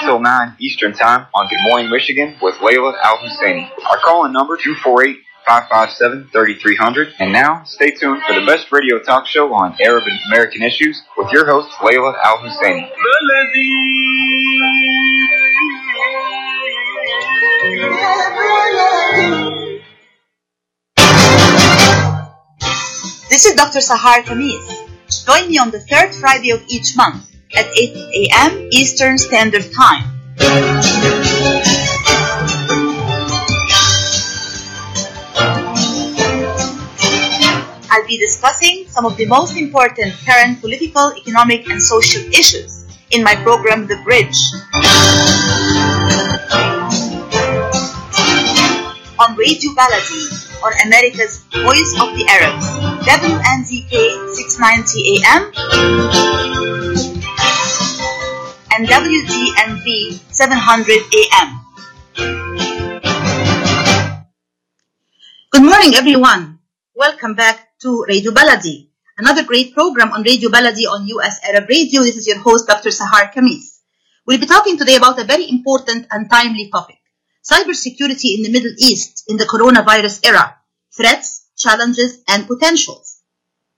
until 9 Eastern Time on Good Morning Michigan with Layla Al Husseini. Our call-in number 248 557 3300. And now, stay tuned for the best radio talk show on Arab and American issues with your host, Layla Al Husseini. This is Dr. Sahar Khamis. Join me on the third Friday of each month at 8 a.m. Eastern Standard Time. I'll be discussing some of the most important current political, economic, and social issues in my program, The Bridge. On Radio Baladi, on America's Voice of the Arabs, WNZK 690 AM and WTNV 700 AM. Good morning, everyone. Welcome back to Radio Baladi, another great program on Radio Baladi on US Arab Radio. This is your host, Dr. Sahar Khamis. We'll be talking today about a very important and timely topic cybersecurity in the Middle East in the coronavirus era threats, challenges, and potentials.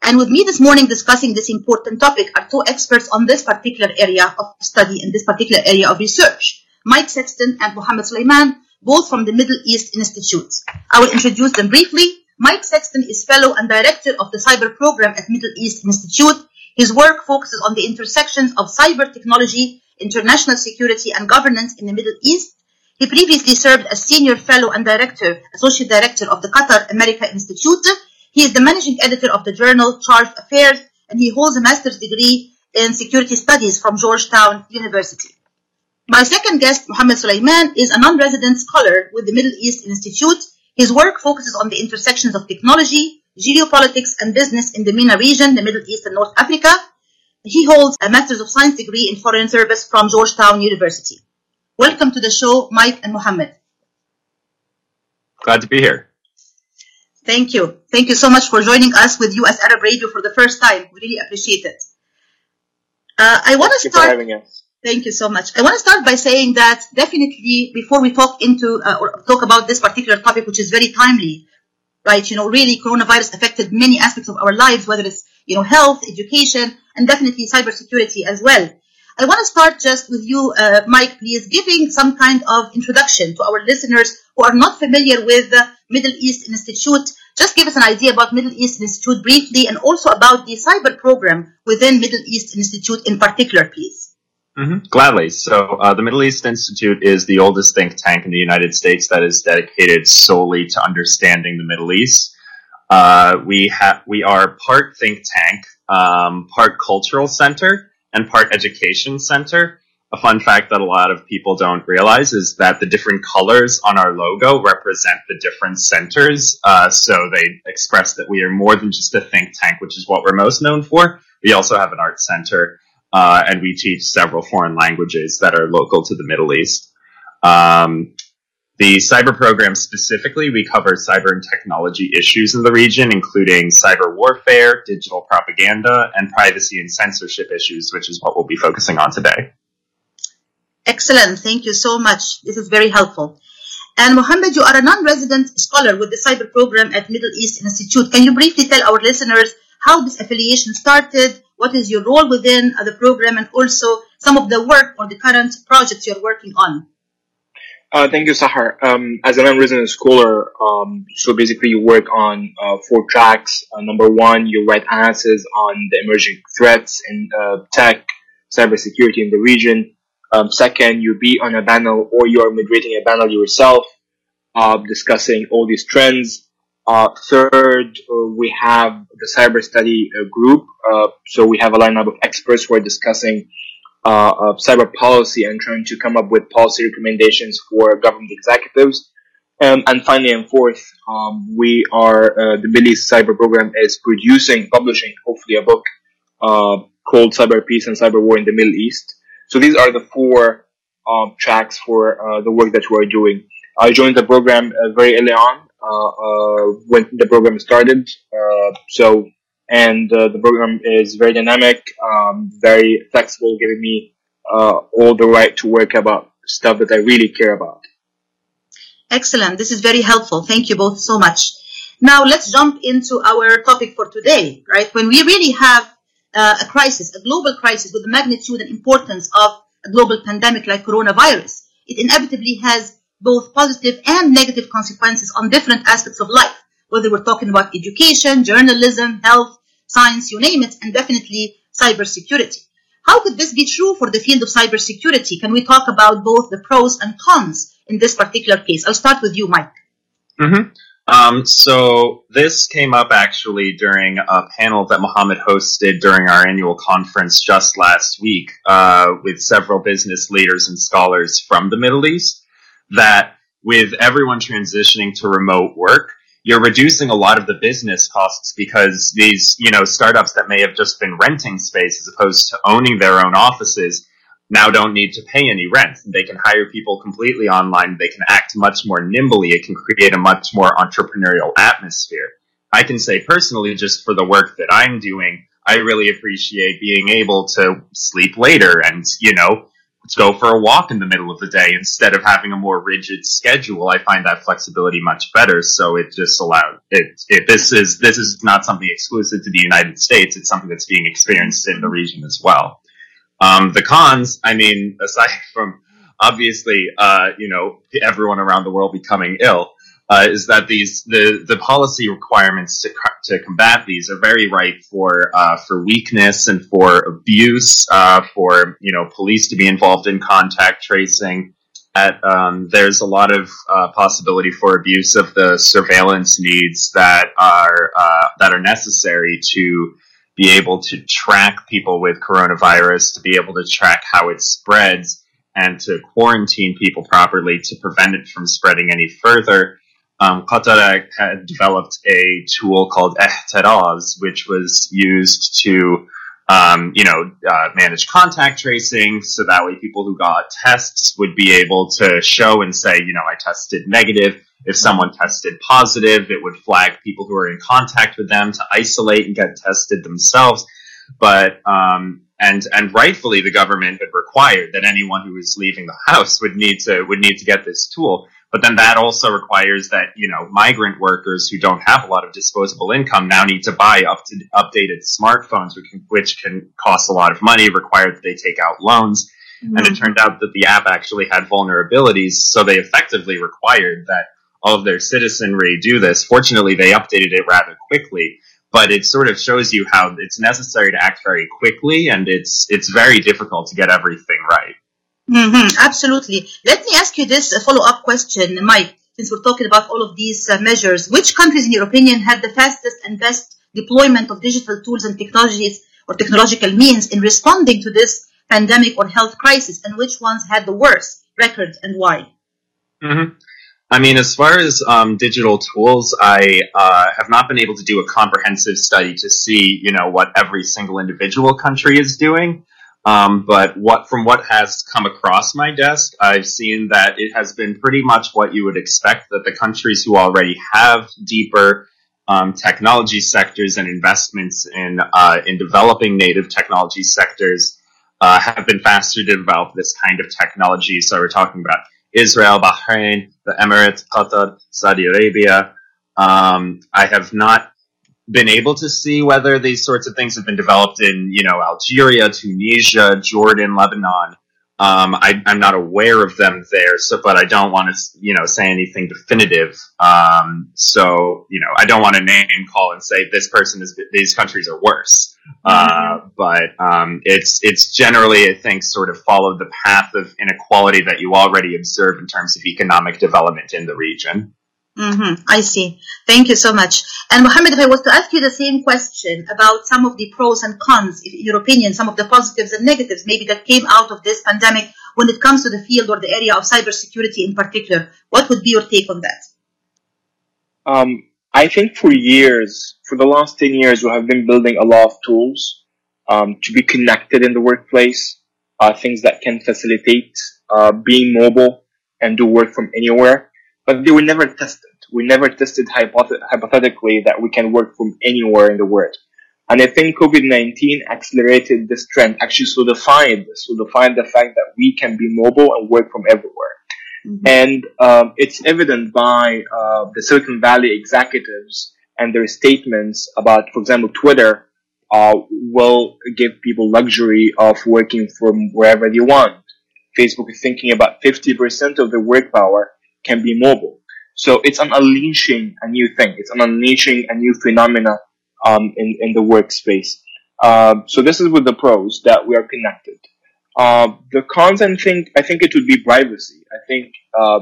And with me this morning discussing this important topic are two experts on this particular area of study and this particular area of research Mike Sexton and Mohammed Soliman, both from the Middle East Institute. I will introduce them briefly. Mike Sexton is fellow and director of the cyber program at Middle East Institute. His work focuses on the intersections of cyber technology, international security, and governance in the Middle East. He previously served as senior fellow and director, associate director of the Qatar America Institute. He is the managing editor of the journal Charged Affairs, and he holds a master's degree in security studies from Georgetown University. My second guest, Mohammed Soliman, is a non-resident scholar with the Middle East Institute. His work focuses on the intersections of technology, geopolitics, and business in the MENA region, the Middle East and North Africa. He holds a Master's of Science degree in Foreign Service from Georgetown University. Welcome to the show, Mike and Mohammed. Glad to be here. Thank you. Thank you so much for joining us with US Arab Radio for the first time. We really appreciate it. Uh, I want to start. having us. Thank you so much. I want to start by saying that definitely before we talk into uh, or talk about this particular topic, which is very timely, right? You know, really coronavirus affected many aspects of our lives, whether it's, you know, health, education, and definitely cybersecurity as well. I want to start just with you, uh, Mike, please, giving some kind of introduction to our listeners who are not familiar with the Middle East Institute. Just give us an idea about Middle East Institute briefly and also about the cyber program within Middle East Institute in particular, please. hmm Gladly. So, uh, the Middle East Institute is the oldest think tank in the United States that is dedicated solely to understanding the Middle East. Uh, we have we are part think tank, um, part cultural center, and part education center. A fun fact that a lot of people don't realize is that the different colors on our logo represent the different centers. Uh, so they express that we are more than just a think tank, which is what we're most known for. We also have an art center uh, and we teach several foreign languages that are local to the Middle East. Um, the cyber program specifically, we cover cyber and technology issues in the region, including cyber warfare, digital propaganda, and privacy and censorship issues, which is what we'll be focusing on today. Excellent. Thank you so much. This is very helpful. And Mohammed, you are a non-resident scholar with the cyber program at Middle East Institute. Can you briefly tell our listeners how this affiliation started? What is your role within the program and also some of the work or the current projects you're working on? Uh, thank you, Sahar. Um, as a non-resident scholar, um, so basically you work on uh, four tracks. Uh, number one, you write analysis on the emerging threats in uh, tech, cybersecurity in the region. Um, second, you be on a panel or you are moderating a panel yourself, uh, discussing all these trends. Uh, third, we have the cyber study group. So we have a lineup of experts who are discussing uh, of cyber policy and trying to come up with policy recommendations for government executives. Um, and finally, and fourth, um, we are uh, the Middle East Cyber Program is producing, publishing, hopefully, a book uh, called Cyber Peace and Cyber War in the Middle East. So these are the four um, tracks for uh, the work that we're doing. I joined the program uh, very early on uh, uh, when the program started. so and the program is very dynamic, um, very flexible, giving me all the right to work about stuff that I really care about. Excellent. This is very helpful. Thank you both so much. Now let's jump into our topic for today, right? When we really have uh, a crisis, a global crisis with the magnitude and importance of a global pandemic like coronavirus, it inevitably has both positive and negative consequences on different aspects of life, whether we're talking about education, journalism, health, science, you name it, and definitely cybersecurity. How could this be true for the field of cybersecurity? Can we talk about both the pros and cons in this particular case? I'll start with you, Mike. Mm-hmm. Um, so this came up actually during a panel that Mohammed hosted during our annual conference just last week uh, with several business leaders and scholars from the Middle East. That with everyone transitioning to remote work, you're reducing a lot of the business costs because these, you know, startups that may have just been renting space as opposed to owning their own offices now don't need to pay any rent. They can hire people completely online. They can act much more nimbly. It can create a much more entrepreneurial atmosphere. I can say personally, just for the work that I'm doing, I really appreciate being able to sleep later and, you know, go for a walk in the middle of the day instead of having a more rigid schedule. I find that flexibility much better. So it just allowed it, it. This is this is not something exclusive to the United States. It's something that's being experienced in the region as well. Um, the cons, I mean, aside from obviously, uh, you know, everyone around the world becoming ill, uh, is that these the the policy requirements to to combat these are very ripe for uh, for weakness and for abuse, uh, for you know police to be involved in contact tracing. At, um, there's a lot of uh, possibility for abuse of the surveillance needs that are uh, that are necessary to be able to track people with coronavirus, to be able to track how it spreads, and to quarantine people properly to prevent it from spreading any further um, Qatar had developed a tool called Ehteraz, which was used to, um, you know, uh, manage contact tracing, so that way people who got tests would be able to show and say, you know, I tested negative. If someone tested positive, it would flag people who are in contact with them to isolate and get tested themselves. But um, and and rightfully, the government had required that anyone who was leaving the house would need to would need to get this tool. But then that also requires that, you know, migrant workers who don't have a lot of disposable income now need to buy up to updated smartphones, which can, which can cost a lot of money, require that they take out loans. Mm-hmm. And it mm-hmm. turned out that the app actually had vulnerabilities, so they effectively required that all of their citizenry do this. Fortunately, they updated it rather quickly, but it sort of shows you how it's necessary to act very quickly, and it's it's very difficult to get everything right. Mm-hmm, absolutely. Let me ask you this follow-up question, Mike. Since we're talking about all of these uh, measures, which countries, in your opinion, had the fastest and best deployment of digital tools and technologies or technological means in responding to this pandemic or health crisis, and which ones had the worst record and why? Mm-hmm. I mean, as far as um, digital tools, I uh, have not been able to do a comprehensive study to see, you know, what every single individual country is doing. Um, but what from what has come across my desk, I've seen that it has been pretty much what you would expect that the countries who already have deeper um, technology sectors and investments in uh, in developing native technology sectors uh, have been faster to develop this kind of technology. So we're talking about Israel, Bahrain, the Emirates, Qatar, Saudi Arabia. Um, I have not been able to see whether these sorts of things have been developed in, you know, Algeria, Tunisia, Jordan, Lebanon. Um, I, am not aware of them there, so but I don't want to, you know, say anything definitive. Um, so you know, I don't want to name call and say this person is these countries are worse. Uh, but um, it's it's generally, I think, sort of followed the path of inequality that you already observe in terms of economic development in the region. Hmm I see. Thank you so much. And Mohammed, if I was to ask you the same question about some of the pros and cons, in your opinion, some of the positives and negatives maybe that came out of this pandemic when it comes to the field or the area of cybersecurity in particular, what would be your take on that? Um, I think for years, for the last 10 years, we have been building a lot of tools um, to be connected in the workplace, uh, things that can facilitate uh, being mobile and do work from anywhere. But they were never tested. We never tested hypoth- hypothetically that we can work from anywhere in the world. And I think COVID-19 accelerated this trend, actually solidified, solidified the fact that we can be mobile and work from everywhere. And um, it's evident by uh, the Silicon Valley executives and their statements about, for example, Twitter uh, will give people luxury of working from wherever they want. Facebook is thinking about 50% of their work power can be mobile. So it's an unleashing a new thing. It's an unleashing a new phenomena um, in, in the workspace. Um, so this is with the pros that we are connected. Uh, the cons, I think, I think it would be privacy. I think uh,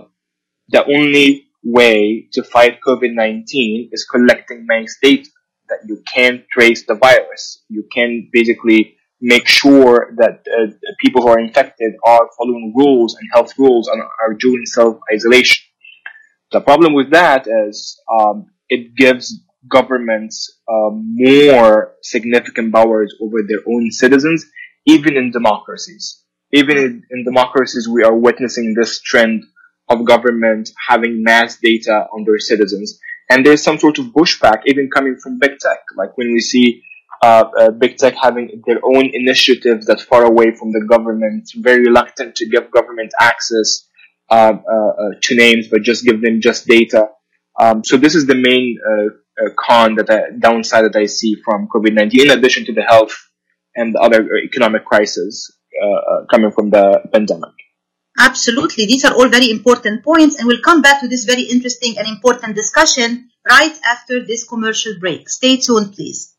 the only way to fight COVID-19 is collecting nice data that you can trace the virus. You can basically make sure that uh, people who are infected are following rules and health rules and are doing self-isolation. The problem with that is um, it gives governments uh, more significant powers over their own citizens even in democracies. Even in, in, democracies, we are witnessing this trend of government having mass data on their citizens. And there's some sort of pushback even coming from big tech. Like when we see uh, uh, big tech having their own initiatives that far away from the government, very reluctant to give government access Uh, uh, uh, to names, but just give them just data. Um, so this is the main con that I, downside that I see from COVID-19, in addition to the health and the other economic crisis uh, coming from the pandemic. Absolutely. These are all very important points, and we'll come back to this very interesting and important discussion right after this commercial break. Stay tuned, please.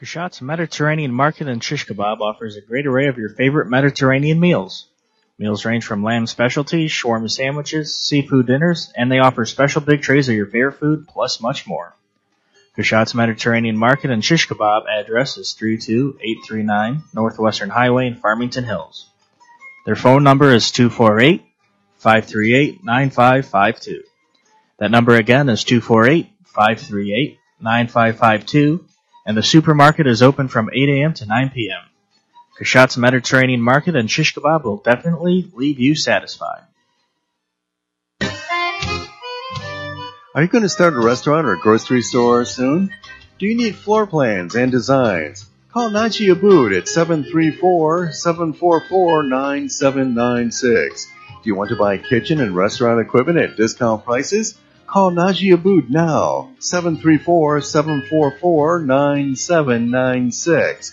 Kashat's Mediterranean Market and Shish Kebab offers a great array of your favorite Mediterranean meals. Meals range from lamb specialties, shawarma sandwiches, seafood dinners, and they offer special big trays of your favorite food, plus much more. Kashat's Mediterranean Market and Shish Kebab address is 32839 Northwestern Highway in Farmington Hills. Their phone number is 248 538 9552. That number again is 248 538 9552, and the supermarket is open from 8 a.m. to 9 p.m. Kashat's Mediterranean Market and Shish Kebab will definitely leave you satisfied. Are you going to start a restaurant or a grocery store soon? Do you need floor plans and designs? Call Naji Abood at 734-744-9796. Do you want to buy kitchen and restaurant equipment at discount prices? Call Naji Abood now, 734-744-9796.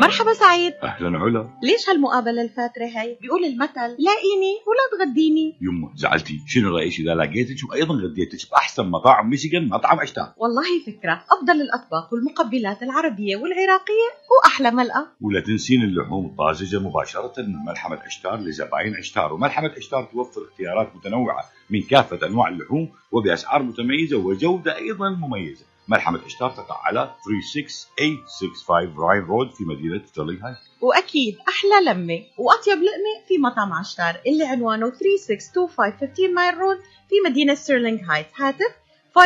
مرحبا سعيد. أهلا علا. ليش هالمقابلة الفاترة هي؟ بيقول المثل لاقيني ولا تغديني. يمه زعلتي. شنو رأيك إذا لقيتك وأيضا غديتك بأحسن مطاعم ميشيغان مطعم اشتار والله فكرة. أفضل الأطباق والمقبلات العربية والعراقية وأحلى ملقا ولا تنسين اللحوم الطازجة مباشرة من ملحمه أشتار لزباين أشتار. وملحمه أشتار توفر اختيارات متنوعة من كافة أنواع اللحوم وبأسعار متميزة وجودة أيضا مميزة. ملحمة إشتار تقع على 36865 راين رود في مدينة ستيرلينغ هايت وأكيد أحلى لمة وأطيب لقمة في مطعم عشتار اللي عنوانه 3625 15 مايل رود في مدينة ستيرلينغ هايت هاتف 586-698-2585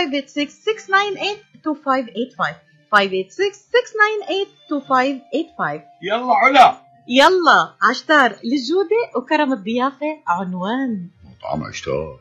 586-698-2585 يلا علا! يلا عشتار للجودة وكرم الضيافة عنوان. مطعم إشتار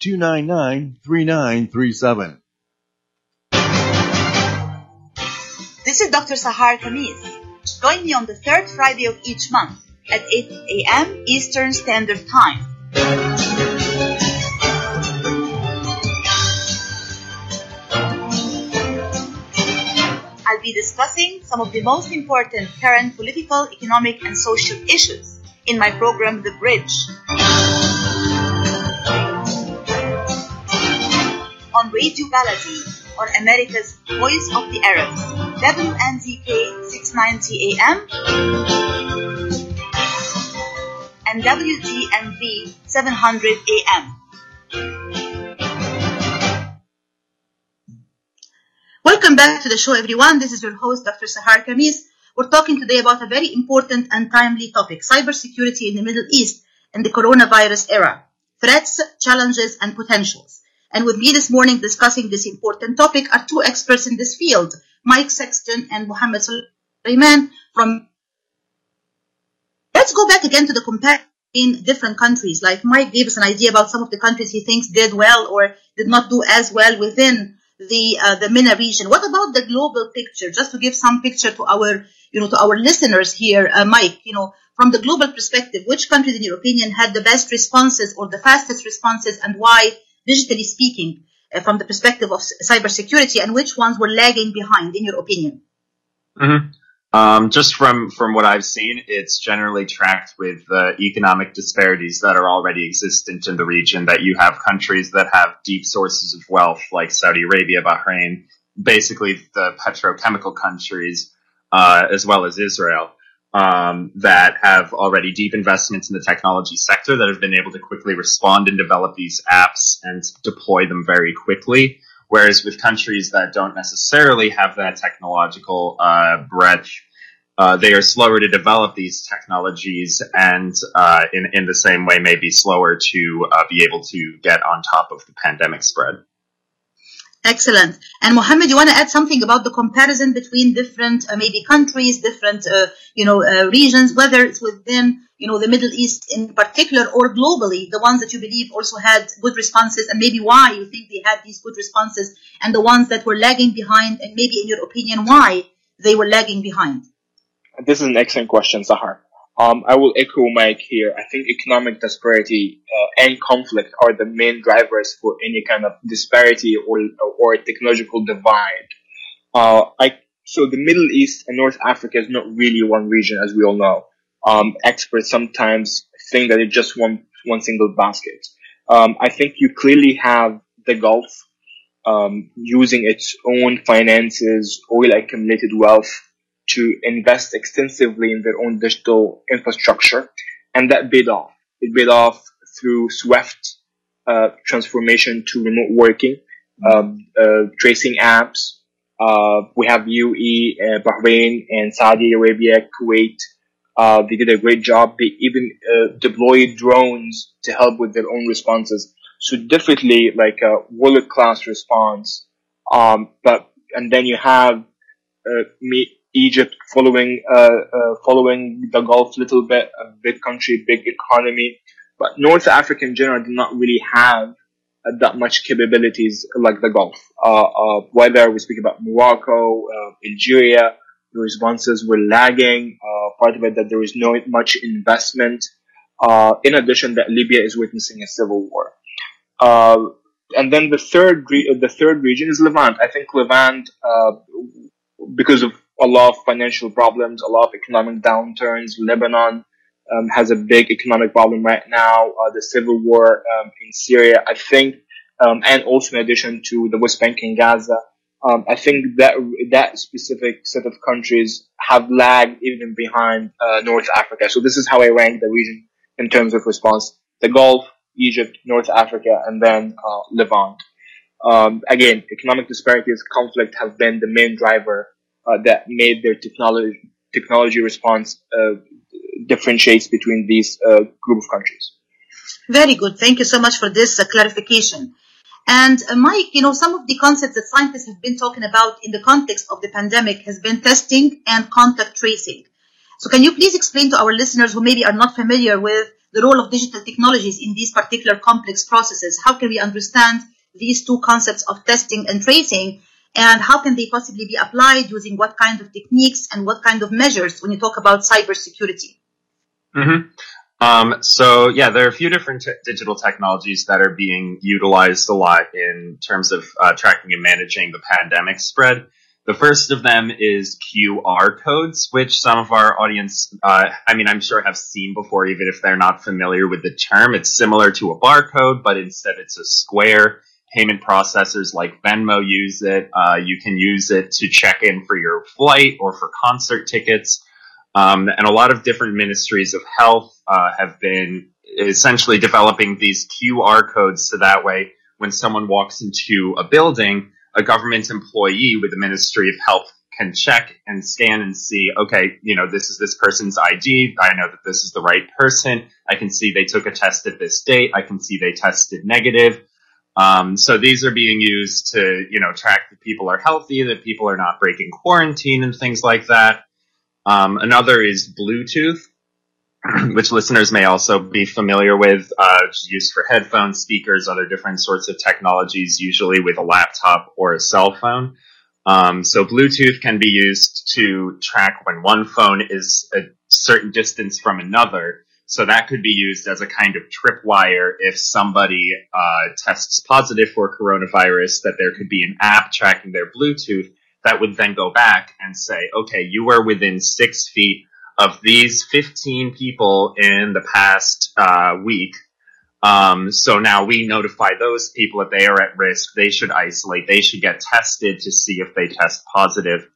248-299-3937. This is Dr. Sahar Khamis. Join me on the third Friday of each month at 8 a.m. Eastern Standard Time. I'll be discussing some of the most important current political, economic, and social issues in my program, The Bridge. On Radio Baladi, on America's Voice of the Arabs, WNZK 690 AM and WTMV 700 AM. Welcome back to the show, everyone. This is your host, Dr. Sahar Khamis. We're talking today about a very important and timely topic cybersecurity in the Middle East and the coronavirus era threats, challenges, and potentials. And with me this morning discussing this important topic are two experts in this field, Mike Sexton and Mohammed Soliman from. Let's go back again to the comparison in different countries. Like Mike gave us an idea about some of the countries he thinks did well or did not do as well within the uh, the MENA region. What about the global picture? Just to give some picture to our you know to our listeners here, uh, Mike. You know from the global perspective, which countries, in your opinion, had the best responses or the fastest responses, and why, digitally speaking, uh, from the perspective of cybersecurity, and which ones were lagging behind, in your opinion? Mm-hmm. Um, just from from what I've seen, it's generally tracked with the economic disparities that are already existent in the region. That you have countries that have deep sources of wealth, like Saudi Arabia, Bahrain, basically the petrochemical countries, uh, as well as Israel, um, that have already deep investments in the technology sector that have been able to quickly respond and develop these apps and deploy them very quickly. Whereas with countries that don't necessarily have that technological uh, breadth, uh, they are slower to develop these technologies and uh, in, in the same way may be slower to uh, be able to get on top of the pandemic spread. Excellent. And Mohammed, you want to add something about the comparison between different uh, maybe countries, different uh, you know uh, regions, whether it's within you know the Middle East in particular or globally, the ones that you believe also had good responses, and maybe why you think they had these good responses, and the ones that were lagging behind, and maybe in your opinion why they were lagging behind. This is an excellent question, Sahar. Um, I will echo Mike here. I think economic disparity uh, and conflict are the main drivers for any kind of disparity or or technological divide. Uh, I, so the Middle East and North Africa is not really one region, as we all know. Um, experts sometimes think that it's just one one single basket. Um, I think you clearly have the Gulf um, using its own finances, oil accumulated wealth to invest extensively in their own digital infrastructure, and that paid off. It paid off through swift uh, transformation to remote working, um, uh, tracing apps. Uh, we have UAE, uh, Bahrain, and Saudi Arabia, Kuwait. Uh, they did a great job. They even uh, deployed drones to help with their own responses. So definitely like a world class response. Um, but and then you have me Egypt following uh, uh, following the Gulf a little bit, a big country, big economy. But North Africa in general did not really have uh, that much capabilities like the Gulf. Uh, uh, whether we speak about Morocco, uh, Algeria, the responses were lagging. part of it that there is no much investment. in addition, that Libya is witnessing a civil war. and then the third re- the third region is Levant. I think Levant, because of a lot of financial problems, a lot of economic downturns. Lebanon um, has a big economic problem right now. Uh, the civil war um, in Syria, I think, um, and also in addition to the West Bank and Gaza, um, I think that that specific set of countries have lagged even behind uh, North Africa. So this is how I rank the region in terms of response: the Gulf, Egypt, North Africa, and then uh, Levant. Um, again, economic disparities, conflict have been the main driver uh, that made their technology technology response uh, differentiates between these uh, group of countries. Very good. Thank you so much for this uh, clarification. And uh, Mike, you know, some of the concepts that scientists have been talking about in the context of the pandemic has been testing and contact tracing. So can you please explain to our listeners who maybe are not familiar with the role of digital technologies in these particular complex processes? How can we understand these two concepts of testing and tracing? And how can they possibly be applied using what kind of techniques and what kind of measures when you talk about cybersecurity? Mm-hmm. Um, so yeah, there are a few different t- digital technologies that are being utilized a lot in terms of uh, tracking and managing the pandemic spread. The first of them is QR codes, which some of our audience, uh, I mean, I'm sure have seen before, even if they're not familiar with the term. It's similar to a barcode, but instead it's a square. Payment processors like Venmo use it. Uh, you can use it to check in for your flight or for concert tickets. Um, and a lot of different ministries of health uh, have been essentially developing these QR codes so that way when someone walks into a building, a government employee with the Ministry of Health can check and scan and see, okay, you know, this is this person's ID. I know that this is the right person. I can see they took a test at this date. I can see they tested negative. Um, so these are being used to, you know, track that people are healthy, that people are not breaking quarantine and things like that. Um, another is Bluetooth, which listeners may also be familiar with, uh, used for headphones, speakers, other different sorts of technologies, usually with a laptop or a cell phone. Um, so Bluetooth can be used to track when one phone is a certain distance from another. So that could be used as a kind of tripwire if somebody uh, tests positive for coronavirus, that there could be an app tracking their Bluetooth that would then go back and say, okay, you were within six feet of these 15 people in the past uh, week. Um, so now we notify those people that they are at risk. They should isolate. They should get tested to see if they test positive.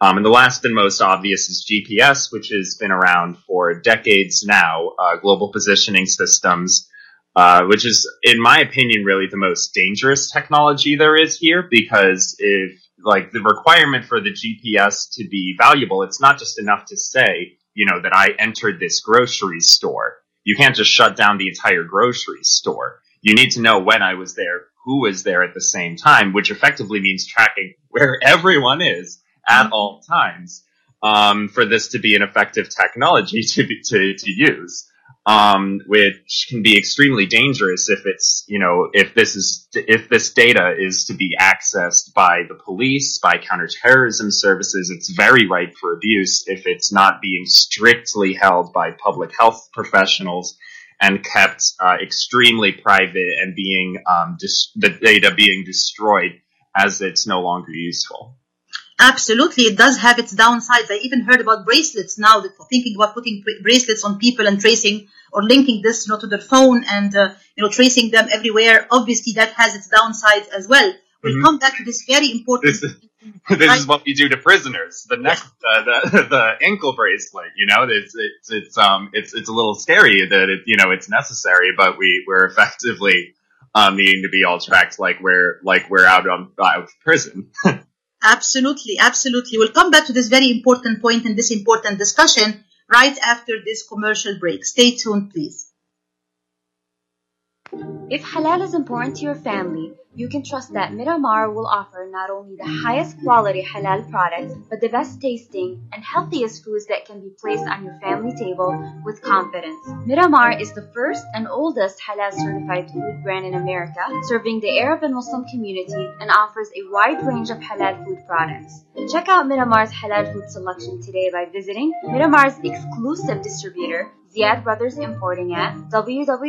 Um, and the last and most obvious is GPS, which has been around for decades now, uh, global positioning systems, uh, which is, in my opinion, really the most dangerous technology there is here because if like the requirement for the GPS to be valuable, it's not just enough to say, you know, that I entered this grocery store. You can't just shut down the entire grocery store. You need to know when I was there, who was there at the same time, which effectively means tracking where everyone is at all times um, for this to be an effective technology to to, to use um, which can be extremely dangerous if it's you know if this is if this data is to be accessed by the police by counterterrorism services it's very ripe for abuse if it's not being strictly held by public health professionals and kept uh, extremely private and being um, dis- the data being destroyed as it's no longer useful Absolutely, it does have its downsides. I even heard about bracelets now. That thinking about putting bracelets on people and tracing or linking this, you know, to their phone and uh, you know tracing them everywhere. Obviously, that has its downsides as well. We'll mm-hmm. come back to this very important. This is, this is what we do to prisoners. The neck, uh, the the ankle bracelet. You know, it's it's it's um it's it's a little scary that it you know it's necessary, but we we're effectively um, needing to be all tracked like we're like we're out on out of prison. Absolutely, absolutely. We'll come back to this very important point in this important discussion right after this commercial break. Stay tuned, please. If halal is important to your family, you can trust that Miramar will offer not only the highest quality halal products, but the best tasting and healthiest foods that can be placed on your family table with confidence. Miramar is the first and oldest halal certified food brand in America, serving the Arab and Muslim community and offers a wide range of halal food products. Check out Miramar's halal food selection today by visiting Miramar's exclusive distributor, Ziyad Brothers Importing at www.ziad.com.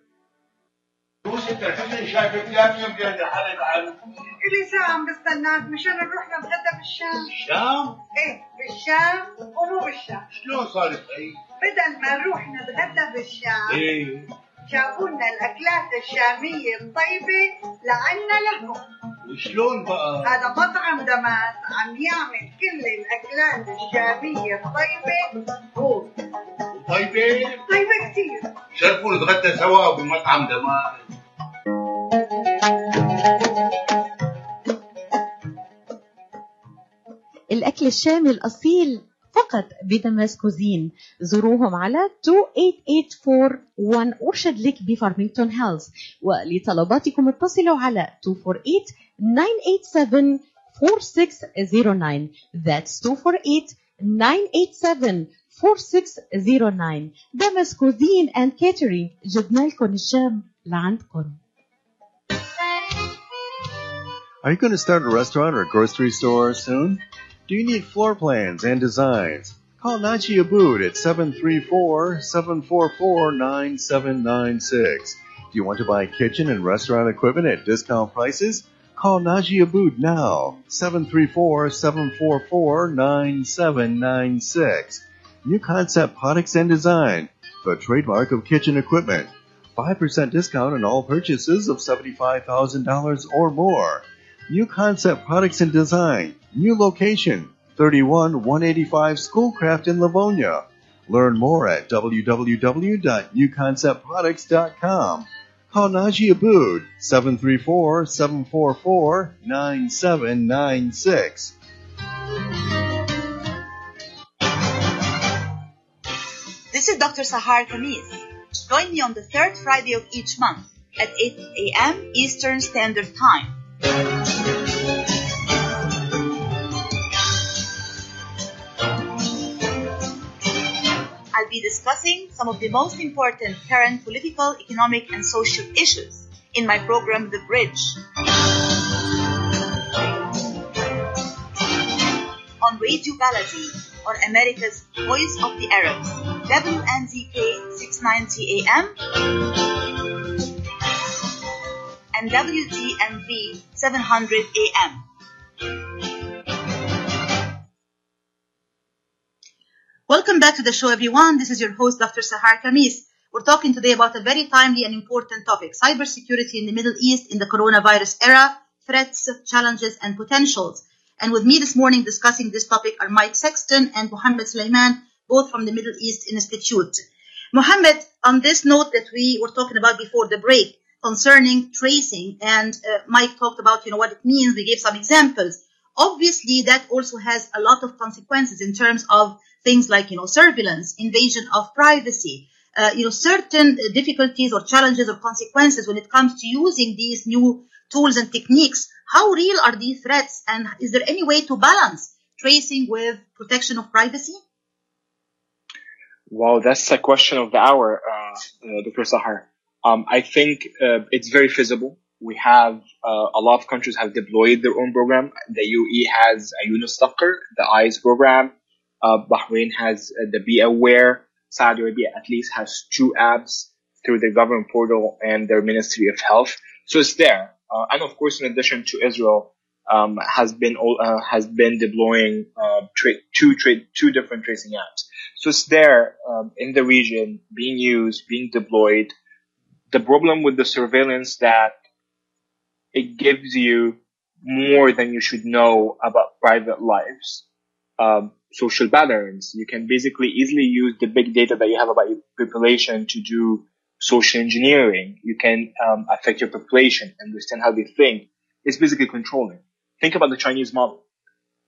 إلي ساعة عم بستناك مشان نروح نتغدى بالشام الشام؟ إيه بالشام ومو بالشام شلون صارت هي؟ بدل ما نروح نتغدى بالشام إيه جابوا لنا الأكلات الشامية الطيبة لعنا لهم وشلون بقى؟ هذا مطعم دماس عم يعمل كل الأكلات الشامية الطيبة هو طيبة؟ طيبة كتير شرفوا نتغدى سوا بمطعم دمار الأكل الشامي الأصيل فقط بدمس كوزين. زوروهم على 28841 أورشد ليك بفارمينغتون هيلز ولطلباتكم اتصلوا على 248-987-4609 That's 248-987-4609 دمس كوزين and catering جبنا لكم الشام لعندكم Are you going to start a restaurant or grocery store soon? Do you need floor plans and designs? Call Naji Abood at 734-744-9796. Do you want to buy kitchen and restaurant equipment at discount prices? Call Naji Abood now, 734-744-9796. New Concept Products and Design, the trademark of kitchen equipment. 5% discount on all purchases of $75,000 or more. New Concept Products and Design, new location, 31 185 Schoolcraft in Livonia. Learn more at www.newconceptproducts.com. Call Naji Abood, 734-744-9796. This is Dr. Sahar Khamis. Join me on the third Friday of each month at 8 a.m. Eastern Standard Time. I'll be discussing some of the most important current political, economic, and social issues in my program, The Bridge. On Radio Baladi, on America's Voice of the Arabs, WNZK 690 AM and WDMV 700 AM. Welcome back to the show, everyone. This is your host, Dr. Sahar Khamis. We're talking today about a very timely and important topic cybersecurity in the Middle East in the coronavirus era, threats, challenges, and potentials. And with me this morning discussing this topic are Mike Sexton and Mohammed Soliman, both from the Middle East Institute. Mohammed, on this note that we were talking about before the break concerning tracing, and uh, Mike talked about, you know, what it means. We gave some examples. Obviously, that also has a lot of consequences in terms of things like, you know, surveillance, invasion of privacy, uh, you know, certain difficulties or challenges or consequences when it comes to using these new tools and techniques. How real are these threats? And is there any way to balance tracing with protection of privacy? Wow, that's a question of the hour, uh, uh, Dr. Sahar. Um, I think uh, it's very feasible. We have uh, a lot of countries have deployed their own program. The UAE has a Yunus Tucker, the EYES program. Uh, Bahrain has uh, the Be Aware. Saudi Arabia at least has two apps through their government portal and their Ministry of Health. So it's there. Uh, and of course, in addition to Israel, um, has been uh, has been deploying uh, tra- two tra- two different tracing apps. So it's there um, in the region, being used, being deployed. The problem with the surveillance that it gives you more than you should know about private lives. Um, social patterns. You can basically easily use the big data that you have about your population to do social engineering. You can um, affect your population, understand how they think. It's basically controlling. Think about the Chinese model.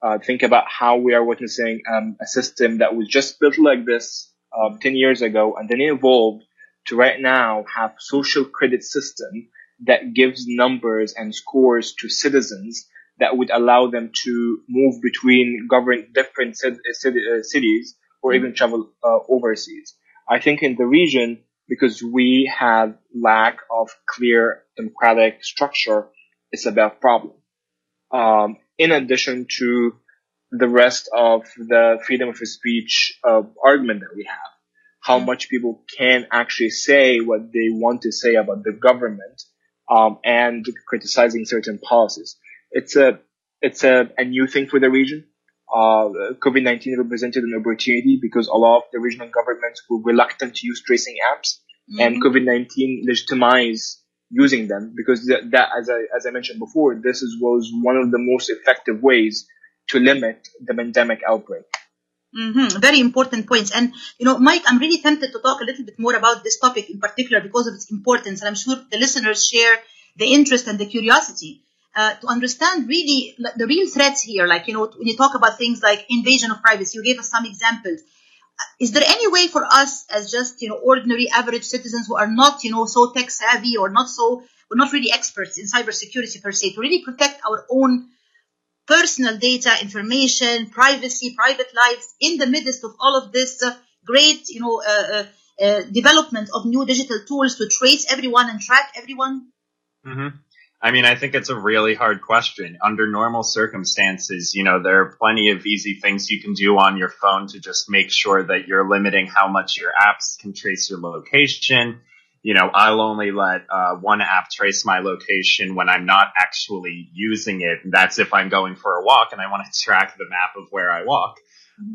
Uh, think about how we are witnessing um, a system that was just built like this um, 10 years ago and then evolved to right now have social credit system that gives numbers and scores to citizens that would allow them to move between govern different uh, uh, cities or even travel uh, overseas. I think in the region, because we have lack of clear democratic structure, it's a bad problem. Um, in addition to the rest of the freedom of speech uh, argument that we have, how much people can actually say what they want to say about the government um, and criticizing certain policies. It's a it's a, a new thing for the region. Uh, COVID-19 represented an opportunity because a lot of the regional governments were reluctant to use tracing apps, and Mhm. COVID-19 legitimized using them because that, that as I as I mentioned before, this is, was one of the most effective ways to limit the pandemic outbreak. Hmm Very important points. And, you know, Mike, I'm really tempted to talk a little bit more about this topic in particular because of its importance. And I'm sure the listeners share the interest and the curiosity uh, to understand really the real threats here. Like, you know, when you talk about things like invasion of privacy, you gave us some examples. Is there any way for us as just, you know, ordinary average citizens who are not, you know, so tech savvy or not so, we're not really experts in cybersecurity per se, to really protect our own personal data, information, privacy, private lives in the midst of all of this uh, great, you know, uh, uh, development of new digital tools to trace everyone and track everyone? hmm I mean, I think it's a really hard question. Under normal circumstances, you know, there are plenty of easy things you can do on your phone to just make sure that you're limiting how much your apps can trace your location. You know, I'll only let uh, one app trace my location when I'm not actually using it. And That's if I'm going for a walk and I want to track the map of where I walk.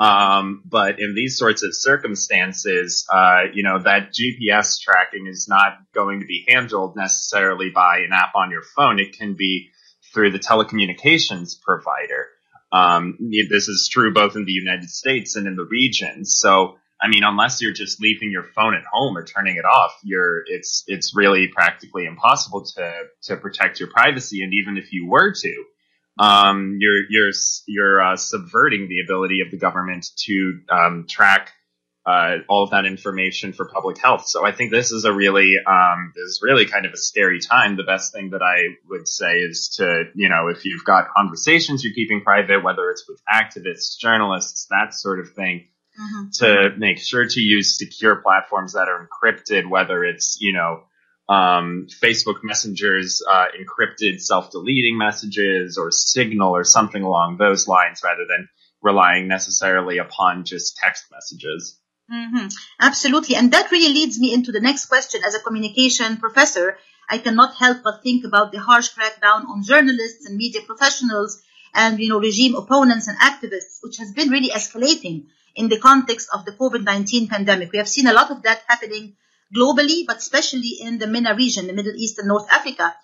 Um, but in these sorts of circumstances, uh, you know, that GPS tracking is not going to be handled necessarily by an app on your phone. It can be through the telecommunications provider. Um, this is true both in the United States and in the region. So, I mean, unless you're just leaving your phone at home or turning it off, you're, it's, it's really practically impossible to, to protect your privacy. And even if you were to, um, you're you're you're uh, subverting the ability of the government to um, track uh, all of that information for public health. So I think this is a really um, this is really kind of a scary time. The best thing that I would say is to you know if you've got conversations you're keeping private, whether it's with activists, journalists, that sort of thing, to make sure to use secure platforms that are encrypted, whether it's you know um, Facebook Messenger's uh, encrypted self-deleting messages or Signal or something along those lines, rather than relying necessarily upon just text messages. hmm Absolutely. And that really leads me into the next question. As a communication professor, I cannot help but think about the harsh crackdown on journalists and media professionals and, you know, regime opponents and activists, which has been really escalating in the context of the COVID-19 pandemic. We have seen a lot of that happening globally, but especially in the MENA region, the Middle East and North Africa.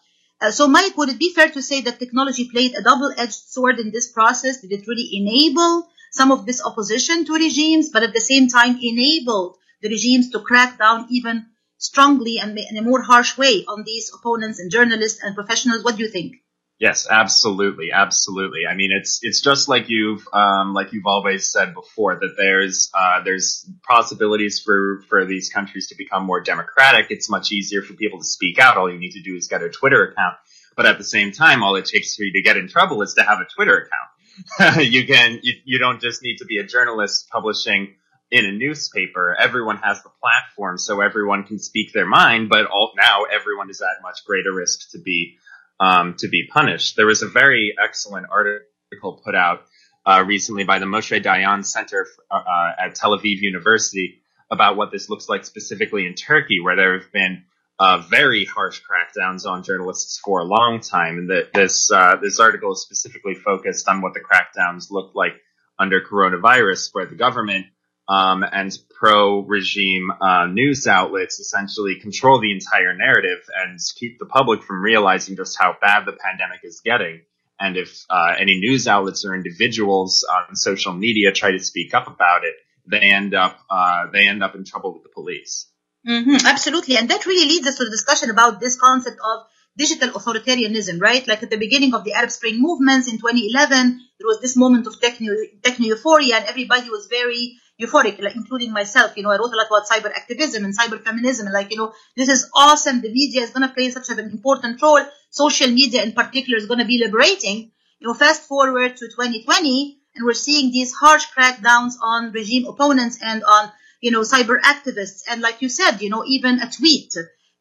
Uh, so, Mike, would it be fair to say that technology played a double-edged sword in this process? Did it really enable some of this opposition to regimes, but at the same time enabled the regimes to crack down even strongly and in a more harsh way on these opponents and journalists and professionals? What do you think? Yes, absolutely, absolutely. I mean, it's it's just like you've um, like you've always said before that there's uh, there's possibilities for for these countries to become more democratic. It's much easier for people to speak out. All you need to do is get a Twitter account. But at the same time, all it takes for you to get in trouble is to have a Twitter account. you can you, you don't just need to be a journalist publishing in a newspaper. Everyone has the platform, so everyone can speak their mind. But all, now everyone is at much greater risk to be um, to be punished. There was a very excellent article put out uh, recently by the Moshe Dayan Center uh, at Tel Aviv University about what this looks like specifically in Turkey, where there have been uh, very harsh crackdowns on journalists for a long time, and that this uh, this article is specifically focused on what the crackdowns looked like under coronavirus, where the government um, and pro-regime uh, news outlets essentially control the entire narrative and keep the public from realizing just how bad the pandemic is getting. And if uh, any news outlets or individuals on social media try to speak up about it, they end up uh, they end up in trouble with the police. hmm absolutely. And that really leads us to the discussion about this concept of digital authoritarianism, right? Like at the beginning of the Arab Spring movements in 2011, there was this moment of techno, techno euphoria and everybody was very, euphoric, like including myself. You know, I wrote a lot about cyber activism and cyber feminism, like you know, this is awesome. The media is going to play such an important role. Social media, in particular, is going to be liberating. You know, fast forward to 2020, and we're seeing these harsh crackdowns on regime opponents and on you know cyber activists. And like you said, you know, even a tweet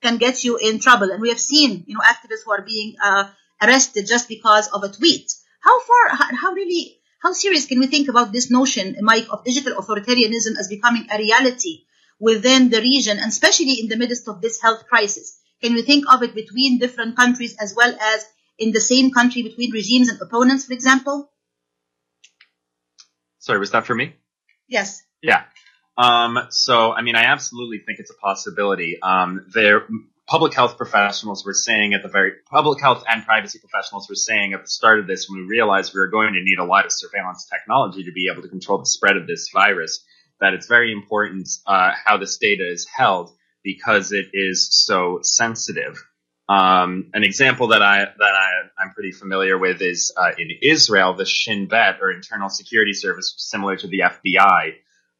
can get you in trouble. And we have seen you know activists who are being uh, arrested just because of a tweet. How far? How, how really? How serious can we think about this notion, Mike, of digital authoritarianism as becoming a reality within the region, and especially in the midst of this health crisis? Can we think of it between different countries as well as in the same country between regimes and opponents, for example? Sorry, was that for me? Yes. Yeah. Um, so, I mean, I absolutely think it's a possibility. Um, there, public health professionals were saying at the very public health and privacy professionals were saying at the start of this when we realized we were going to need a lot of surveillance technology to be able to control the spread of this virus that it's very important uh, how this data is held because it is so sensitive. Um, an example that I that I, I'm pretty familiar with is uh, in Israel, the Shin Bet or Internal Security Service, similar to the FBI,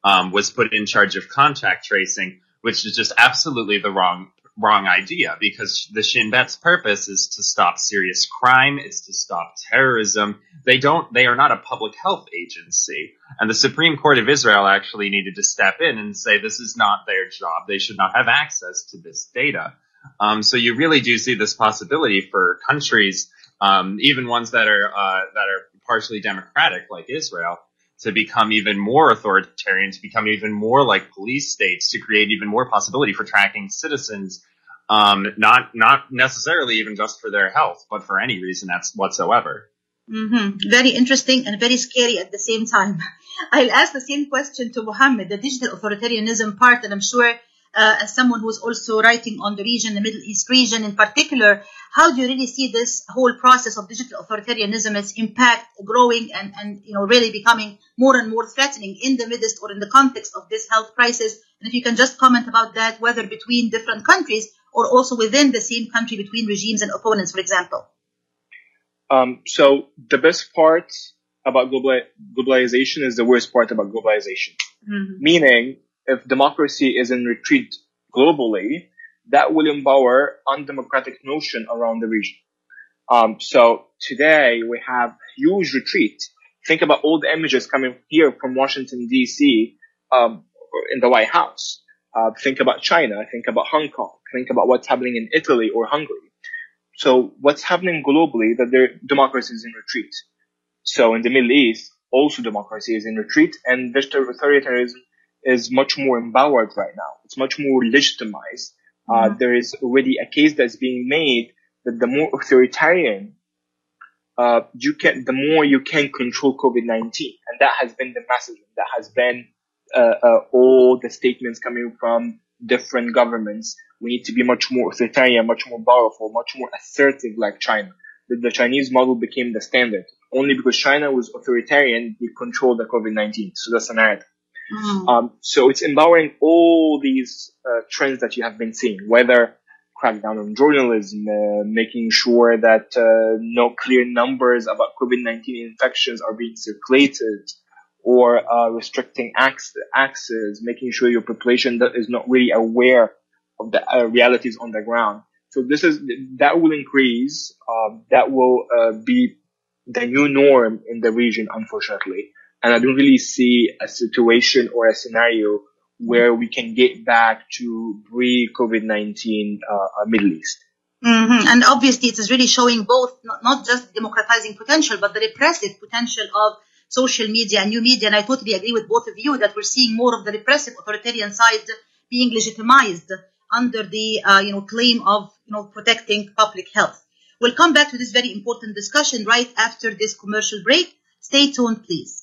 um, was put in charge of contact tracing, which is just absolutely the wrong wrong idea because the Shin Bet's purpose is to stop serious crime, it's to stop terrorism. They don't they are not a public health agency. And the Supreme Court of Israel actually needed to step in and say this is not their job. They should not have access to this data. Um, so you really do see this possibility for countries, um, even ones that are uh, that are partially democratic like Israel, to become even more authoritarian, to become even more like police states, to create even more possibility for tracking citizens, um, not not necessarily even just for their health, but for any reason that's whatsoever. hmm Very interesting and very scary at the same time. I'll ask the same question to Mohammed, the digital authoritarianism part, and I'm sure uh, as someone who's also writing on the region, the Middle East region in particular, how do you really see this whole process of digital authoritarianism, its impact growing and, and you know really becoming more and more threatening in the midst or in the context of this health crisis? And if you can just comment about that, whether between different countries or also within the same country between regimes and opponents, for example. Um, so the best part about globalization is the worst part about globalization. Mhm. Meaning, if democracy is in retreat globally, that will empower undemocratic notion around the region. Um, so today we have huge retreat. Think about all the images coming here from Washington D.C. Um, in the White House. Uh, think about China. Think about Hong Kong. Think about what's happening in Italy or Hungary. So what's happening globally that their democracy is in retreat. So in the Middle East, also democracy is in retreat and authoritarianism is much more empowered right now. It's much more legitimized. Uh, Mhm. there is already a case that's being made that the more authoritarian uh, you can, the more you can control COVID-19. And that has been the message. That has been uh, uh, all the statements coming from different governments. We need to be much more authoritarian, much more powerful, much more assertive like China. The, the Chinese model became the standard. Only because China was authoritarian, they controlled the COVID-19. So that's the narrative. Mhm. Um, so it's empowering all these uh, trends that you have been seeing, whether crackdown on journalism, uh, making sure that uh, no clear numbers about COVID-19 infections are being circulated, or uh, restricting access, access, making sure your population is not really aware of the uh, realities on the ground. So this is that will increase. Um, that will uh, be the new norm in the region, unfortunately. And I don't really see a situation or a scenario where we can get back to pre-COVID-19 uh, uh, Middle East. Mhm. And obviously, it is really showing both not, not just democratizing potential, but the repressive potential of social media and new media. And I totally agree with both of you that we're seeing more of the repressive authoritarian side being legitimized under the uh, you know claim of you know protecting public health. We'll come back to this very important discussion right after this commercial break. Stay tuned, please.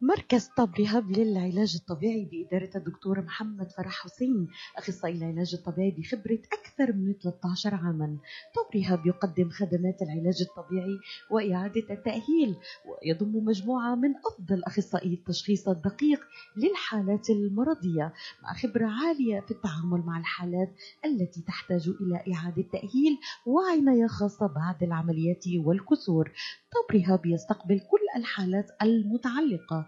مركز طب رهاب للعلاج الطبيعي بإدارة الدكتور محمد فرح حسين أخصائي العلاج الطبيعي بخبرة أكثر من 13 عاما. طب رهاب يقدم خدمات العلاج الطبيعي وإعادة التأهيل ويضم مجموعة من أفضل أخصائي التشخيص الدقيق للحالات المرضية مع خبرة عالية في التعامل مع الحالات التي تحتاج إلى إعادة تأهيل وعناية خاصة بعد العمليات والكسور. طب رهاب يستقبل كل الحالات المتعلقة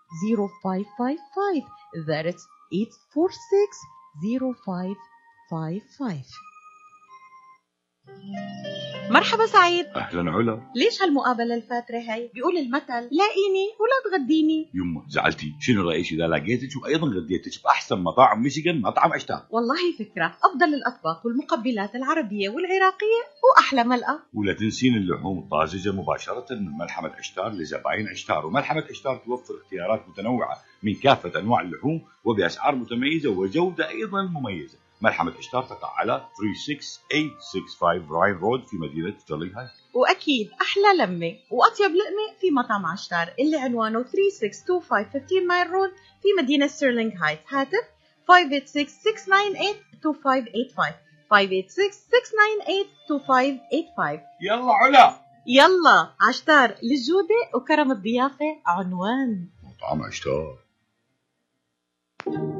0555 That's 846 0555 مرحبا سعيد. أهلا علا. ليش هالمقابلة الفاترة هي؟ بيقول المثل لاقيني ولا تغديني. يما زعلتي. شنو رأيك إذا لقيتك وأيضا غديتك بأحسن مطاعم ميشيغان مطعم اشتار والله فكرة. أفضل الأطباق والمقبلات العربية والعراقية وأحلى ملقا ولا تنسين اللحوم الطازجة مباشرة من ملحمة أشتار لزباين أشتار. وملحمة أشتار توفر اختيارات متنوعة من كافة أنواع اللحوم وبأسعار متميزة وجودة أيضا مميزة. ملحمة اشتار تقع على 36865 راين رود في مدينة ستيرلينغ هايت وأكيد أحلى لمة وأطيب لقمة في مطعم عشتار اللي عنوانه 3625 15 مايل رود في مدينة ستيرلينغ هايت. هاتف 586-698-2585 586-698-2585 يلا علا. يلا عشتار للجودة وكرم الضيافة عنوان. مطعم اشتار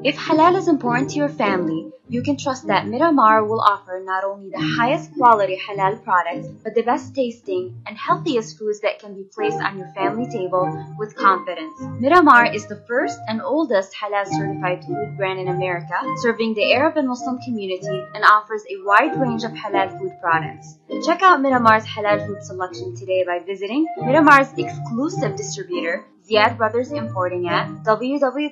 If halal is important to your family, you can trust that mm-hmm. Miramar will offer not only the mm-hmm. highest quality halal products, but the best tasting and healthiest foods that can be placed on your family table with confidence. Miramar is the first and oldest halal certified food brand in America, serving the Arab and Muslim community and offers a wide range of halal food products. Check out Miramar's halal food selection today by visiting Miramar's exclusive distributor, Ziyad Brothers Importing at www.ziyad.com.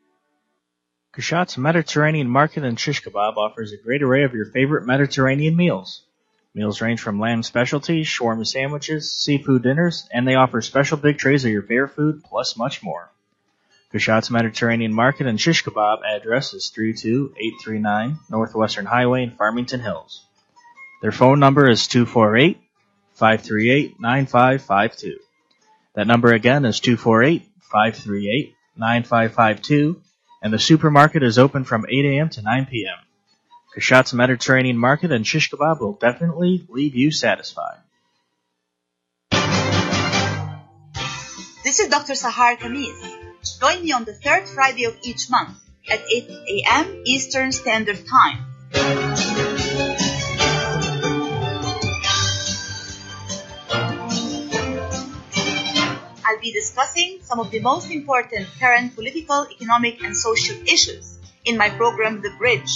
Kashat's Mediterranean Market and Shish Kebab offers a great array of your favorite Mediterranean meals. Meals range from lamb specialties, shawarma sandwiches, seafood dinners, and they offer special big trays of your favorite food, plus much more. Kashat's Mediterranean Market and Shish Kebab address is 32839 Northwestern Highway in Farmington Hills. Their phone number is 248 538 9552. That number again is 248 538 9552 and the supermarket is open from 8 a.m. to 9 p.m. Kashat's Mediterranean Market and Shish Kebab will definitely leave you satisfied. This is Dr. Sahar Khamis. Join me on the third Friday of each month at 8 a.m. Eastern Standard Time. I'll be discussing some of the most important current political, economic, and social issues in my program, The Bridge.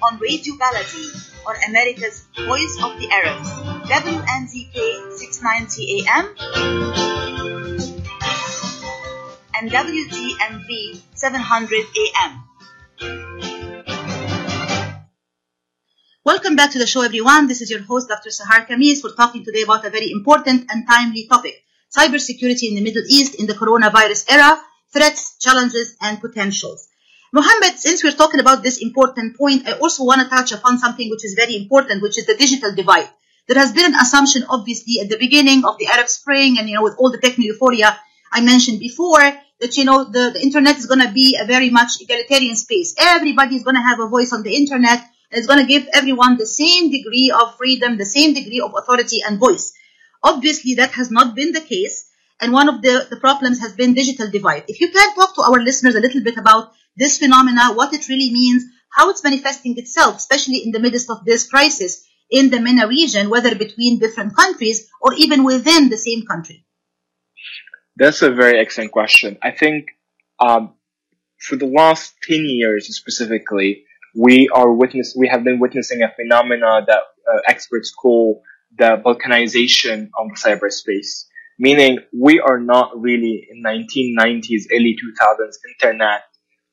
On Radio Baladi, on America's Voice of the Arabs, WNZK 690 AM and WTMV 700 AM. Welcome back to the show, everyone. This is your host, Dr. Sahar Khamis. We're talking today about a very important and timely topic cybersecurity in the Middle East in the coronavirus era, threats, challenges, and potentials. Mohammed, since we're talking about this important point, I also want to touch upon something which is very important, which is the digital divide. There has been an assumption, obviously, at the beginning of the Arab Spring and, you know, with all the techno euphoria I mentioned before, that, you know, the, the internet is going to be a very much egalitarian space. Everybody is going to have a voice on the internet it's going to give everyone the same degree of freedom, the same degree of authority and voice. Obviously, that has not been the case. And one of the, the problems has been digital divide. If you can talk to our listeners a little bit about this phenomena, what it really means, how it's manifesting itself, especially in the midst of this crisis in the MENA region, whether between different countries or even within the same country. That's a very excellent question. I think um, for the last 10 years specifically, we are witness we have been witnessing a phenomena that uh, experts call the balkanization of cyberspace meaning we are not really in 1990s early 2000s internet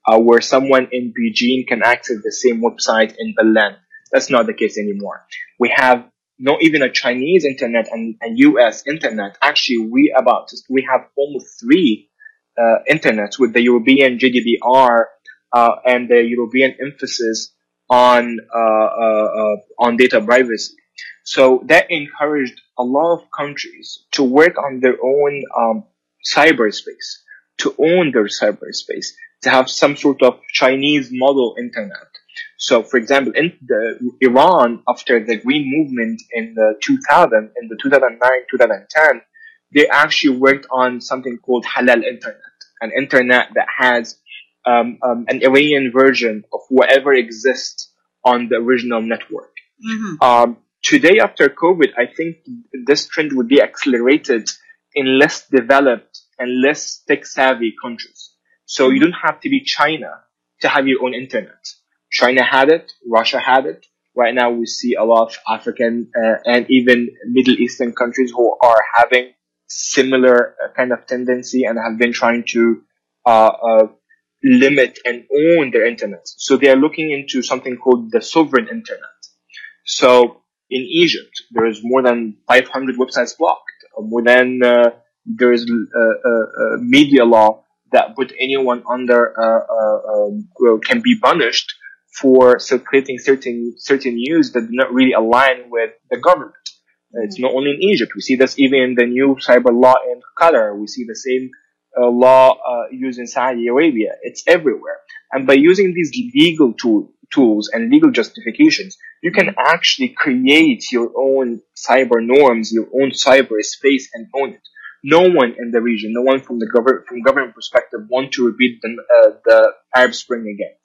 uh, where someone in Beijing can access the same website in Berlin. That's not the case anymore. We have not even a Chinese internet and a US internet. Actually we about we have almost three uh, internets with the European GDPR uh, and the European emphasis on uh, uh, uh, on data privacy. So that encouraged a lot of countries to work on their own um, cyberspace, to own their cyberspace, to have some sort of Chinese model internet. So, for example, in the, Iran, after the Green Movement in the 2000, in the 2009-2010, they actually worked on something called Halal Internet, an internet that has um, um, an Iranian version of whatever exists on the original network. Mm-hmm. Um, today, after COVID, I think this trend would be accelerated in less developed and less tech savvy countries. So you don't have to be China to have your own internet. China had it, Russia had it. Right now, we see a lot of African uh, and even Middle Eastern countries who are having similar uh, kind of tendency and have been trying to uh, uh, limit and own their internet. So they are looking into something called the sovereign internet. So in Egypt, there is more than 500 websites blocked. More than uh, there is a, uh, media law that put anyone under um, can be punished for circulating certain certain news that do not really align with the government. It's not only in Egypt. We see this even in the new cyber law in Qatar. We see the same uh, law uh, used in Saudi Arabia. It's everywhere. And by using these legal tool, tools and legal justifications, you can actually create your own cyber norms, your own cyber space and own it. No one in the region, no one from the government, from government perspective want to repeat the, uh, the Arab Spring again.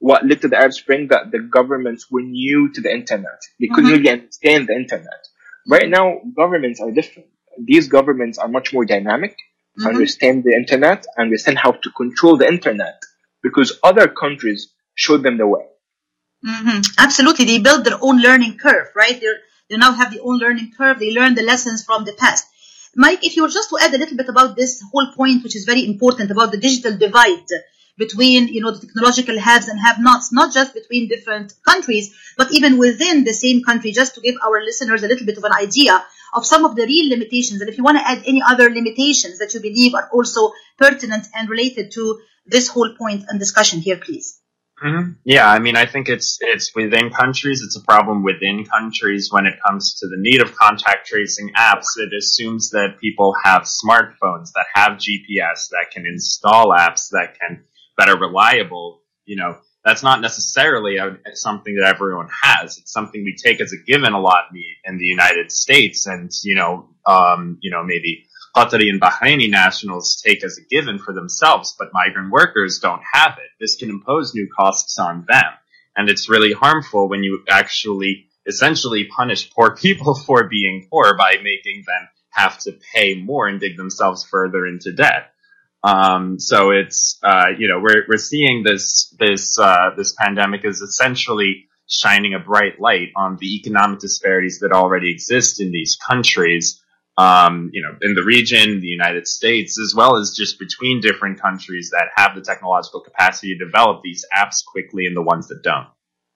What led to the Arab Spring that the governments were new to the internet. They couldn't Mhm. really understand the internet. Right now, governments are different. These governments are much more dynamic, Mhm. understand the internet, understand how to control the internet because other countries showed them the way. hmm Absolutely. They build their own learning curve, right? They're, they now have their own learning curve. They learn the lessons from the past. Mike, if you were just to add a little bit about this whole point, which is very important about the digital divide between, you know, the technological haves and have-nots, not just between different countries, but even within the same country, just to give our listeners a little bit of an idea of some of the real limitations. And if you want to add any other limitations that you believe are also pertinent and related to this whole point and discussion here, please. hmm Yeah, I mean, I think it's it's within countries. It's a problem within countries when it comes to the need of contact tracing apps. It assumes that people have smartphones that have GPS that can install apps that can that are reliable. You know, that's not necessarily a, something that everyone has. It's something we take as a given a lot in the, in the United States, and you know, um, you know, maybe Qatari and Bahraini nationals take as a given for themselves, but migrant workers don't have it. This can impose new costs on them. And it's really harmful when you actually essentially punish poor people for being poor by making them have to pay more and dig themselves further into debt. Um, so it's, uh, you know, we're, we're seeing this, this, uh, this pandemic is essentially shining a bright light on the economic disparities that already exist in these countries um, you know, in the region, the United States, as well as just between different countries that have the technological capacity to develop these apps quickly and the ones that don't.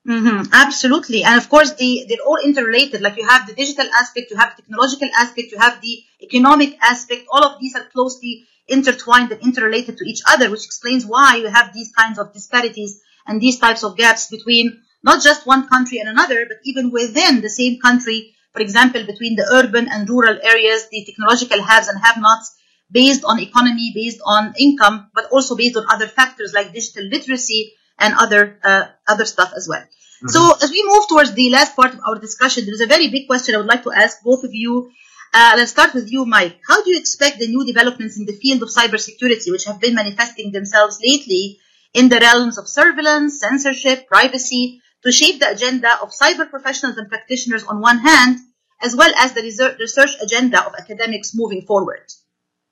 hmm Absolutely. And of course, the, they're all interrelated. Like you have the digital aspect, you have the technological aspect, you have the economic aspect. All of these are closely intertwined and interrelated to each other, which explains why you have these kinds of disparities and these types of gaps between not just one country and another, but even within the same country. For example, between the urban and rural areas, the technological haves and have-nots based on economy, based on income, but also based on other factors like digital literacy and other uh, other stuff as well. So as we move towards the last part of our discussion, there is a very big question I would like to ask both of you. Uh, let's start with you, Mike. How do you expect the new developments in the field of cybersecurity, which have been manifesting themselves lately in the realms of surveillance, censorship, privacy, to shape the agenda of cyber professionals and practitioners on one hand, as well as the research agenda of academics moving forward?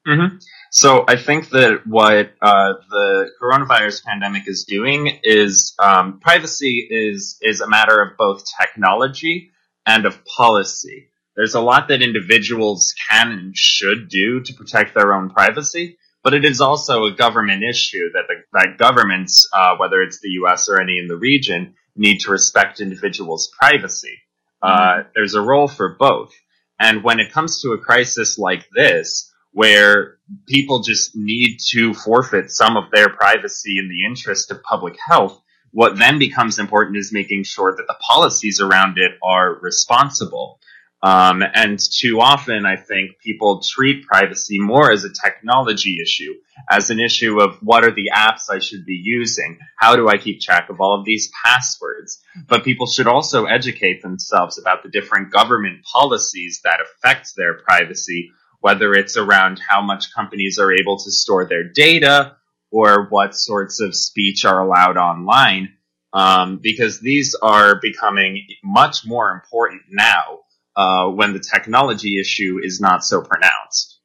hmm So I think that what uh, the coronavirus pandemic is doing is um, privacy is is a matter of both technology and of policy. There's a lot that individuals can and should do to protect their own privacy, but it is also a government issue that the, that governments, uh, whether it's the U.S. or any in the region, need to respect individuals' privacy. Uh, there's a role for both, and when it comes to a crisis like this, where people just need to forfeit some of their privacy in the interest of public health, what then becomes important is making sure that the policies around it are responsible. Um, and too often, I think people treat privacy more as a technology issue, as an issue of what are the apps I should be using? How do I keep track of all of these passwords? But people should also educate themselves about the different government policies that affect their privacy, whether it's around how much companies are able to store their data or what sorts of speech are allowed online. Um, because these are becoming much more important now uh, when the technology issue is not so pronounced.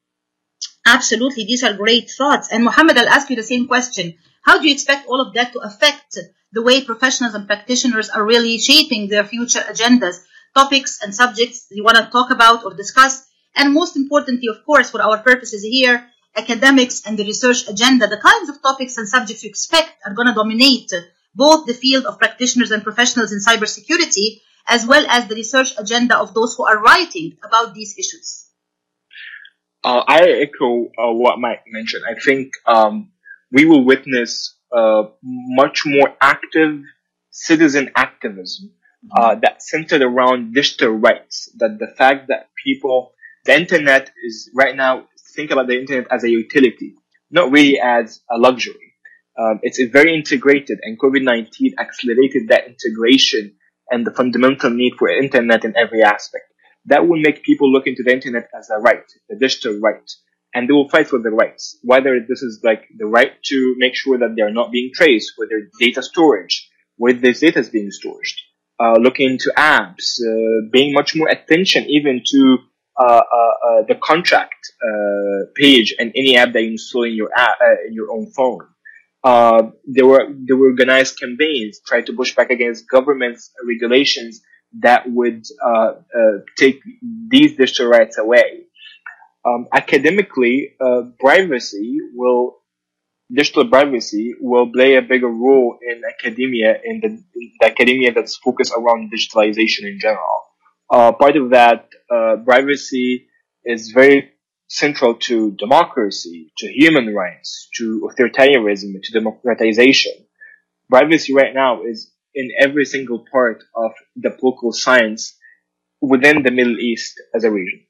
Absolutely. These are great thoughts. And Mohammed, I'll ask you the same question. How do you expect all of that to affect the way professionals and practitioners are really shaping their future agendas, topics and subjects you want to talk about or discuss? And most importantly, of course, for our purposes here, academics and the research agenda, the kinds of topics and subjects you expect are going to dominate both the field of practitioners and professionals in cybersecurity, as well as the research agenda of those who are writing about these issues. Uh, I echo uh, what Mike mentioned. I think um, we will witness uh, much more active citizen activism uh, that centered around digital rights. That the fact that people, the internet is right now, think about the internet as a utility, not really as a luxury. Um, it's a very integrated, and COVID-19 accelerated that integration and the fundamental need for internet in every aspect. That will make people look into the internet as a right, a digital right, and they will fight for their rights. Whether this is like the right to make sure that they are not being traced, whether data storage, where this data is being stored, uh, looking into apps, uh, much more attention even to uh, uh, uh, the contract uh, page and any app that you install in your app, in your own phone. Uh, there were there were organized campaigns trying to push back against government's regulations that would uh, uh, take these digital rights away. Um, academically, privacy will digital privacy will play a bigger role in academia in the, in the academia that's focused around digitalization in general. part of that privacy is very central to democracy, to human rights, to authoritarianism, to democratization. Privacy right now is in every single part of the political science within the Middle East as a region.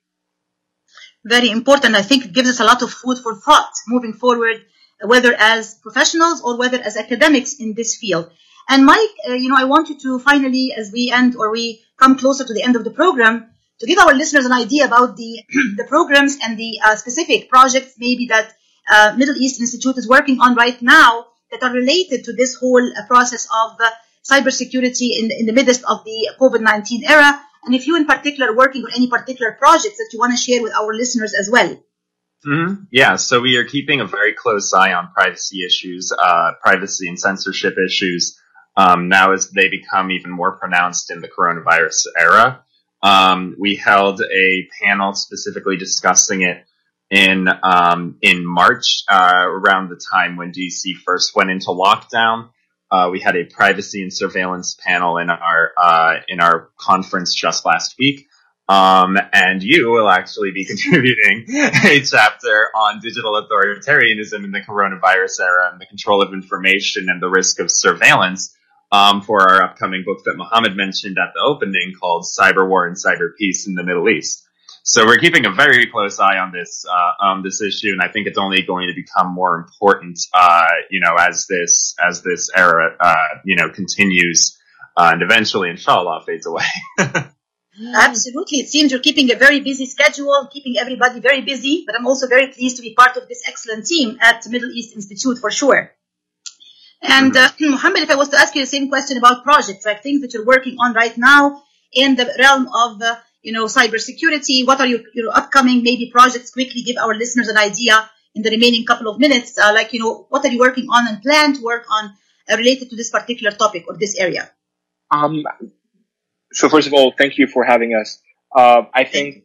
Very important. I think it gives us a lot of food for thought moving forward, whether as professionals or whether as academics in this field. And Mike, uh, you know, I want you to finally, as we end or we come closer to the end of the program, to give our listeners an idea about the the programs and the uh, specific projects maybe that uh, Middle East Institute is working on right now that are related to this whole uh, process of uh, cybersecurity in, in the midst of the COVID-19 era. And if you in particular are working on any particular projects that you want to share with our listeners as well. Mm-hmm. Yeah, so we are keeping a very close eye on privacy issues, uh, privacy and censorship issues, um, now as they become even more pronounced in the coronavirus era. Um, we held a panel specifically discussing it in um, in March, uh, around the time when DC first went into lockdown. Uh, we had a privacy and surveillance panel in our uh, in our conference just last week. Um, and you will actually be contributing a chapter on digital authoritarianism in the coronavirus era and the control of information and the risk of surveillance um, for our upcoming book that Mohammed mentioned at the opening called Cyber War and Cyber Peace in the Middle East. So we're keeping a very close eye on this uh, this issue, and I think it's only going to become more important, uh, you know, as this as this era, uh, you know, continues uh, and eventually, inshallah, fades away. Absolutely. It seems you're keeping a very busy schedule, keeping everybody very busy, but I'm also very pleased to be part of this excellent team at the Middle East Institute for sure. And uh, Mohammed, if I was to ask you the same question about projects, like things that you're working on right now in the realm of, uh, you know, cybersecurity, what are your, your upcoming maybe projects? Quickly give our listeners an idea in the remaining couple of minutes. Uh, like, you know, what are you working on and plan to work on uh, related to this particular topic or this area? Um, so first of all, thank you for having us. Uh, I think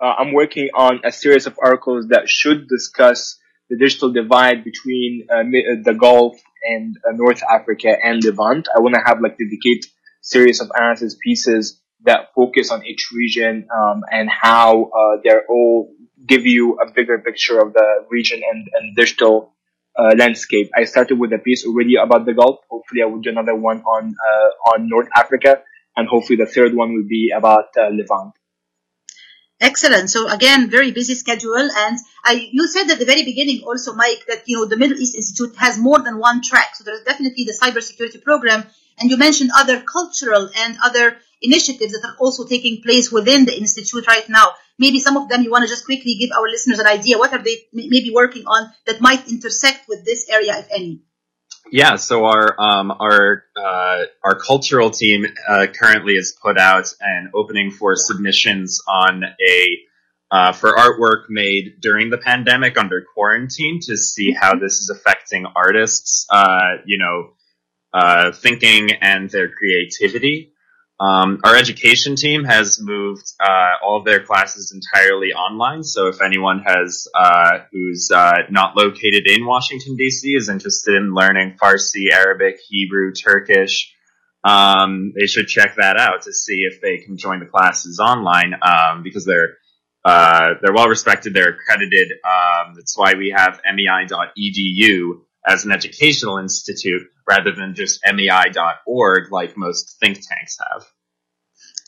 uh, I'm working on a series of articles that should discuss the digital divide between uh, the Gulf and uh, North Africa and Levant. I want to have like dedicate series of analysis pieces that focus on each region um, and how uh, they're all give you a bigger picture of the region and, and digital uh, landscape. I started with a piece already about the Gulf. Hopefully, I will do another one on on North Africa and hopefully the third one will be about uh, Levant. Excellent. So again, very busy schedule. And I, you said at the very beginning also, Mike, that, you know, the Middle East Institute has more than one track. So there's definitely the cybersecurity program. And you mentioned other cultural and other initiatives that are also taking place within the Institute right now. Maybe some of them you want to just quickly give our listeners an idea. What are they maybe working on that might intersect with this area, if any? Yeah, so our um, our uh, our cultural team uh, currently has put out an opening for submissions on a uh, for artwork made during the pandemic under quarantine to see how this is affecting artists, uh, you know, uh, thinking and their creativity. Um, our education team has moved uh, all of their classes entirely online. So if anyone has uh, who's uh, not located in Washington D.C. is interested in learning Farsi, Arabic, Hebrew, Turkish, um, they should check that out to see if they can join the classes online um, because they're uh, they're well respected, they're accredited. Um, that's why we have mei.edu as an educational institute rather than just mei.org like most think tanks have.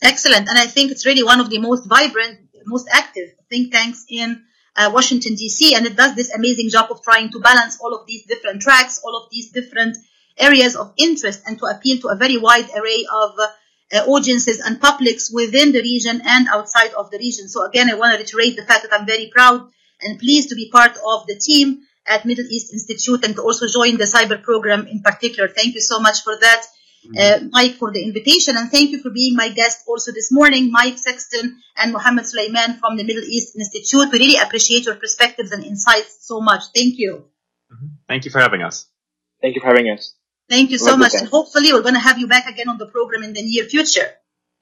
Excellent. And I think it's really one of the most vibrant, most active think tanks in uh, Washington, D.C. And it does this amazing job of trying to balance all of these different tracks, all of these different areas of interest, and to appeal to a very wide array of uh, audiences and publics within the region and outside of the region. So again, I want to reiterate the fact that I'm very proud and pleased to be part of the team at Middle East Institute and also join the cyber program in particular. Thank you so much for that, uh, Mike, for the invitation. And thank you for being my guest also this morning, Mike Sexton and Mohammed Soliman from the Middle East Institute. We really appreciate your perspectives and insights so much. Thank you. Thank you for having us. Thank you for having us. Thank you so much. And hopefully we're going to have you back again on the program in the near future.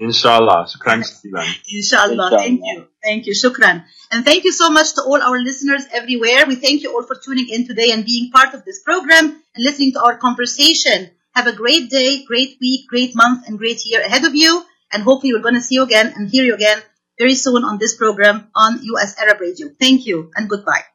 Inshallah. Shukran jazilan. Inshallah. Thank you. Thank you. Shukran. And thank you so much to all our listeners everywhere. We thank you all for tuning in today and being part of this program and listening to our conversation. Have a great day, great week, great month, and great year ahead of you. And hopefully we're going to see you again and hear you again very soon on this program on US Arab Radio. Thank you and goodbye.